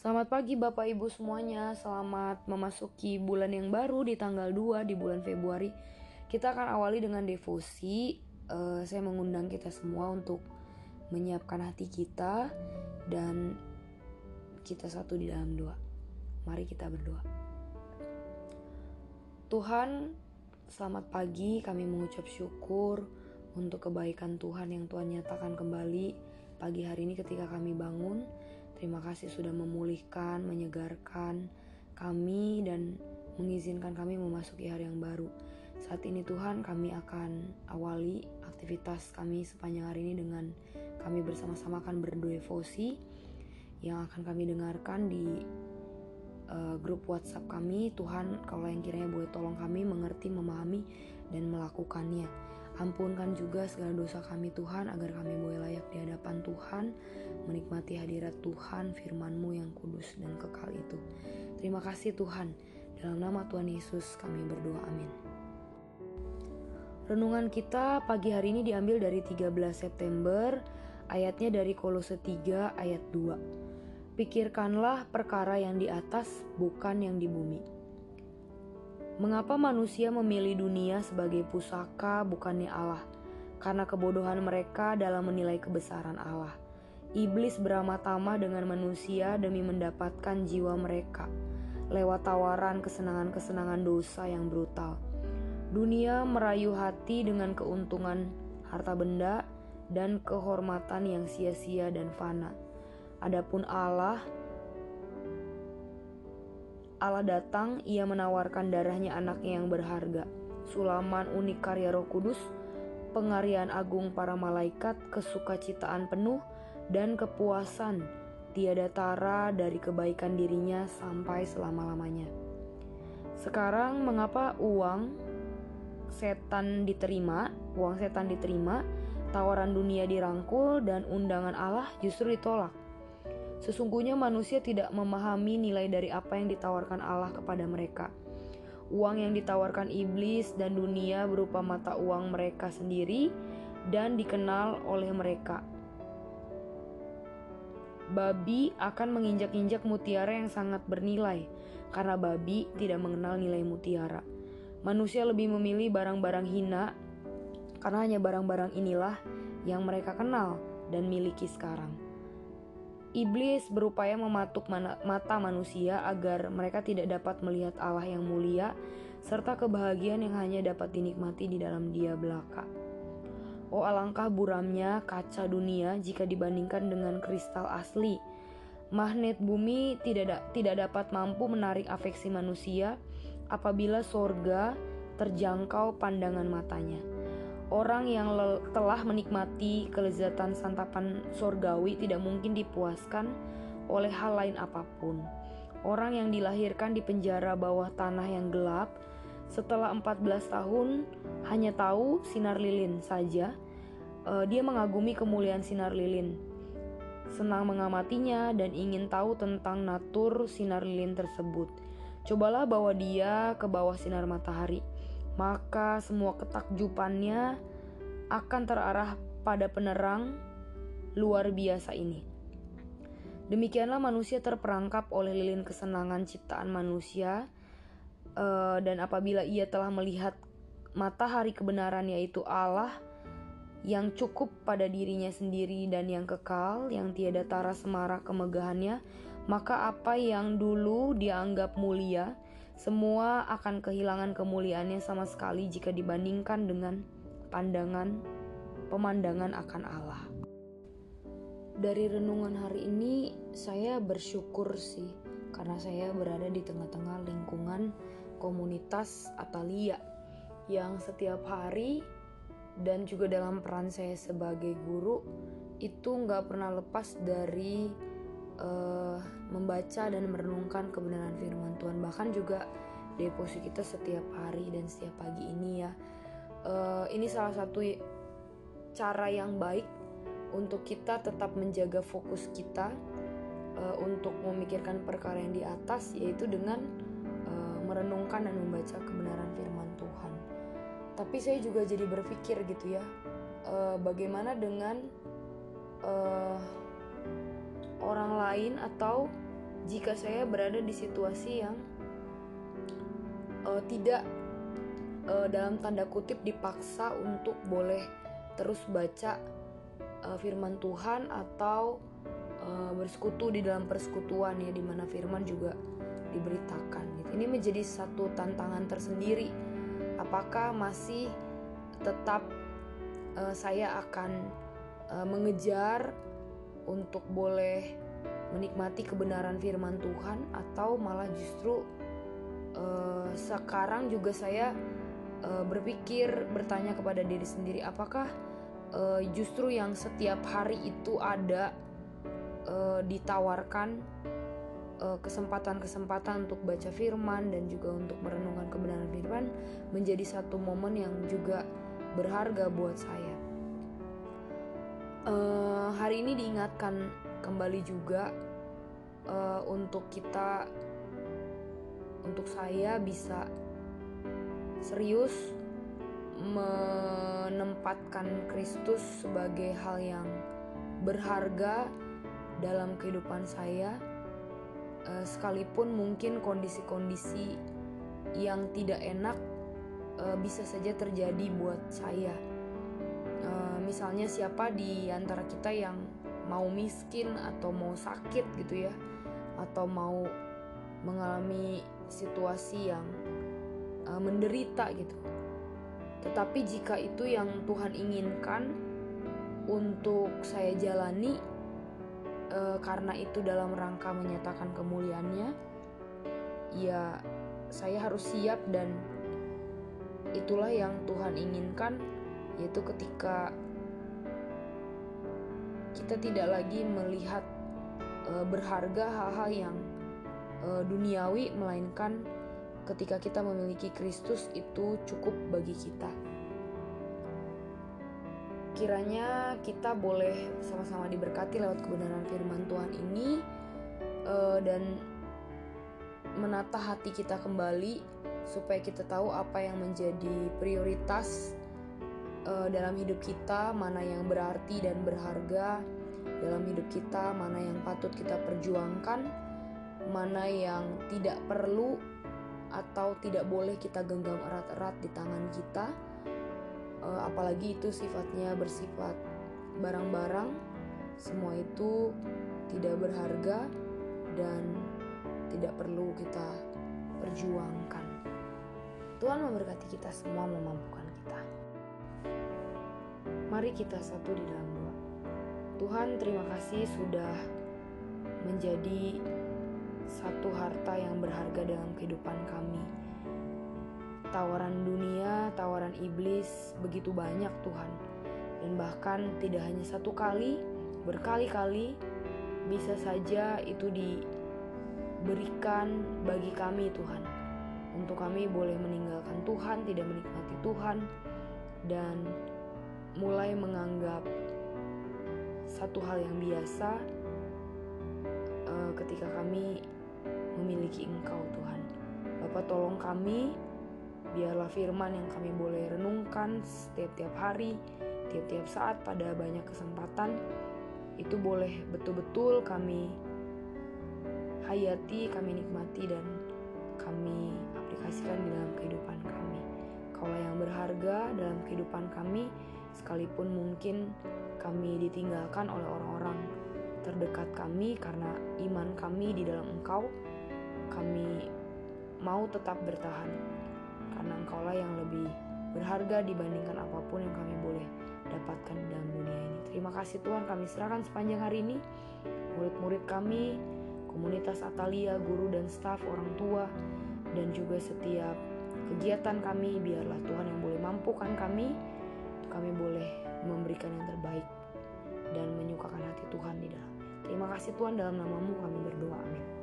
Selamat pagi Bapak Ibu semuanya, selamat memasuki bulan yang baru di tanggal 2 di bulan Februari. Kita akan awali dengan devosi. Uh, saya mengundang kita semua untuk menyiapkan hati kita dan kita satu di dalam doa. Mari kita berdoa. Tuhan, selamat pagi. Kami mengucap syukur untuk kebaikan Tuhan yang Tuhan nyatakan kembali pagi hari ini ketika kami bangun Terima kasih sudah memulihkan, menyegarkan kami dan mengizinkan kami memasuki hari yang baru. Saat ini Tuhan kami akan awali aktivitas kami sepanjang hari ini dengan kami bersama-sama akan berdevosi yang akan kami dengarkan di uh, grup WhatsApp kami. Tuhan, kalau yang kiranya boleh tolong kami mengerti, memahami, dan melakukannya. Ampunkan juga segala dosa kami Tuhan agar kami boleh layak di hadapan Tuhan menikmati hadirat Tuhan firman-Mu yang kudus dan kekal itu. Terima kasih Tuhan. Dalam nama Tuhan Yesus kami berdoa amin. Renungan kita pagi hari ini diambil dari 13 September ayatnya dari Kolose 3 ayat 2. Pikirkanlah perkara yang di atas bukan yang di bumi Mengapa manusia memilih dunia sebagai pusaka bukannya Allah? Karena kebodohan mereka dalam menilai kebesaran Allah. Iblis beramah tamah dengan manusia demi mendapatkan jiwa mereka lewat tawaran kesenangan-kesenangan dosa yang brutal. Dunia merayu hati dengan keuntungan harta benda dan kehormatan yang sia-sia dan fana. Adapun Allah Allah datang, ia menawarkan darahnya anaknya yang berharga. Sulaman unik karya roh kudus, pengarian agung para malaikat, kesukacitaan penuh, dan kepuasan tiada tara dari kebaikan dirinya sampai selama-lamanya. Sekarang mengapa uang setan diterima, uang setan diterima, tawaran dunia dirangkul dan undangan Allah justru ditolak? Sesungguhnya manusia tidak memahami nilai dari apa yang ditawarkan Allah kepada mereka. Uang yang ditawarkan iblis dan dunia berupa mata uang mereka sendiri dan dikenal oleh mereka. Babi akan menginjak-injak mutiara yang sangat bernilai karena babi tidak mengenal nilai mutiara. Manusia lebih memilih barang-barang hina karena hanya barang-barang inilah yang mereka kenal dan miliki sekarang. Iblis berupaya mematuk mata manusia agar mereka tidak dapat melihat Allah yang mulia serta kebahagiaan yang hanya dapat dinikmati di dalam dia belaka. Oh alangkah buramnya kaca dunia jika dibandingkan dengan kristal asli. Magnet bumi tidak da tidak dapat mampu menarik afeksi manusia apabila sorga terjangkau pandangan matanya. Orang yang telah menikmati kelezatan santapan sorgawi tidak mungkin dipuaskan oleh hal lain apa pun. Orang yang dilahirkan di penjara bawah tanah yang gelap setelah 14 tahun hanya tahu sinar lilin saja. Uh, dia mengagumi kemuliaan sinar lilin, senang mengamatinya dan ingin tahu tentang natur sinar lilin tersebut. Cobalah bawa dia ke bawah sinar matahari maka semua ketakjubannya akan terarah pada penerang luar biasa ini. Demikianlah manusia terperangkap oleh lilin kesenangan ciptaan manusia, uh, dan apabila ia telah melihat matahari kebenaran, yaitu Allah yang cukup pada dirinya sendiri dan yang kekal, yang tiada tara semara kemegahannya, maka apa yang dulu dianggap mulia semua akan kehilangan kemuliaannya sama sekali jika dibandingkan dengan pandangan pemandangan akan Allah. Dari renungan hari ini saya bersyukur sih karena saya berada di tengah-tengah lingkungan komunitas Atalia yang setiap hari dan juga dalam peran saya sebagai guru itu nggak pernah lepas dari uh, membaca dan merenungkan kebenaran firman Tuhan. Bahkan juga deposi kita setiap hari dan setiap pagi ini ya. Uh, ini salah satu cara yang baik untuk kita tetap menjaga fokus kita uh, untuk memikirkan perkara yang di atas yaitu dengan uh, merenungkan dan membaca kebenaran firman Tuhan. Tapi saya juga jadi berpikir gitu ya uh, bagaimana dengan uh, orang lain atau jika saya berada di situasi yang uh, tidak uh, dalam tanda kutip dipaksa untuk boleh terus baca uh, firman Tuhan atau uh, bersekutu di dalam persekutuan ya di mana firman juga diberitakan gitu. Ini menjadi satu tantangan tersendiri. Apakah masih tetap uh, saya akan uh, mengejar untuk boleh menikmati kebenaran firman Tuhan atau malah justru uh, sekarang juga saya uh, berpikir bertanya kepada diri sendiri apakah uh, justru yang setiap hari itu ada uh, ditawarkan kesempatan-kesempatan untuk baca firman dan juga untuk merenungkan kebenaran firman menjadi satu momen yang juga berharga buat saya. Uh, hari ini diingatkan kembali juga uh, untuk kita untuk saya bisa serius menempatkan Kristus sebagai hal yang berharga dalam kehidupan saya uh, sekalipun mungkin kondisi-kondisi yang tidak enak bisa saja terjadi buat saya misalnya siapa di antara kita yang mau miskin atau mau sakit gitu ya atau mau mengalami situasi yang uh, menderita gitu. Tetapi jika itu yang Tuhan inginkan untuk saya jalani uh, karena itu dalam rangka menyatakan kemuliaannya, ya saya harus siap dan itulah yang Tuhan inginkan yaitu ketika kita tidak lagi melihat uh, berharga hal-hal yang uh, duniawi melainkan ketika kita memiliki Kristus itu cukup bagi kita. Kiranya kita boleh sama-sama diberkati lewat kebenaran firman Tuhan ini uh, dan menata hati kita kembali supaya kita tahu apa yang menjadi prioritas uh, dalam hidup kita, mana yang berarti dan berharga dalam hidup kita, mana yang patut kita perjuangkan, mana yang tidak perlu atau tidak boleh kita genggam erat-erat di tangan kita. Uh, apalagi itu sifatnya bersifat barang-barang, semua itu tidak berharga dan tidak perlu kita perjuangkan. Tuhan memberkati kita semua memampukan. Mari kita satu di dalam doa. Tuhan, terima kasih sudah menjadi satu harta yang berharga dalam kehidupan kami. Tawaran dunia, tawaran iblis begitu banyak, Tuhan, dan bahkan tidak hanya satu kali, berkali-kali bisa saja itu diberikan bagi kami, Tuhan, untuk kami boleh meninggalkan Tuhan, tidak menikmati Tuhan, dan mulai menganggap satu hal yang biasa uh, ketika kami memiliki Engkau Tuhan. Bapak tolong kami, biarlah firman yang kami boleh renungkan setiap-tiap hari, tiap-tiap saat pada banyak kesempatan, itu boleh betul-betul kami hayati, kami nikmati dan kami aplikasikan di dalam kehidupan kami. Kaulah yang berharga dalam kehidupan kami, sekalipun mungkin kami ditinggalkan oleh orang-orang terdekat kami karena iman kami di dalam Engkau, kami mau tetap bertahan karena Engkaulah yang lebih berharga dibandingkan apa pun yang kami boleh dapatkan dalam dunia ini. Terima kasih Tuhan kami serahkan sepanjang hari ini murid-murid kami, komunitas Atalia, guru dan staf, orang tua, dan juga setiap kegiatan kami biarlah Tuhan yang boleh mampukan kami kami boleh memberikan yang terbaik dan menyukakan hati Tuhan di dalam. Terima kasih Tuhan dalam namamu kami berdoa. Amin.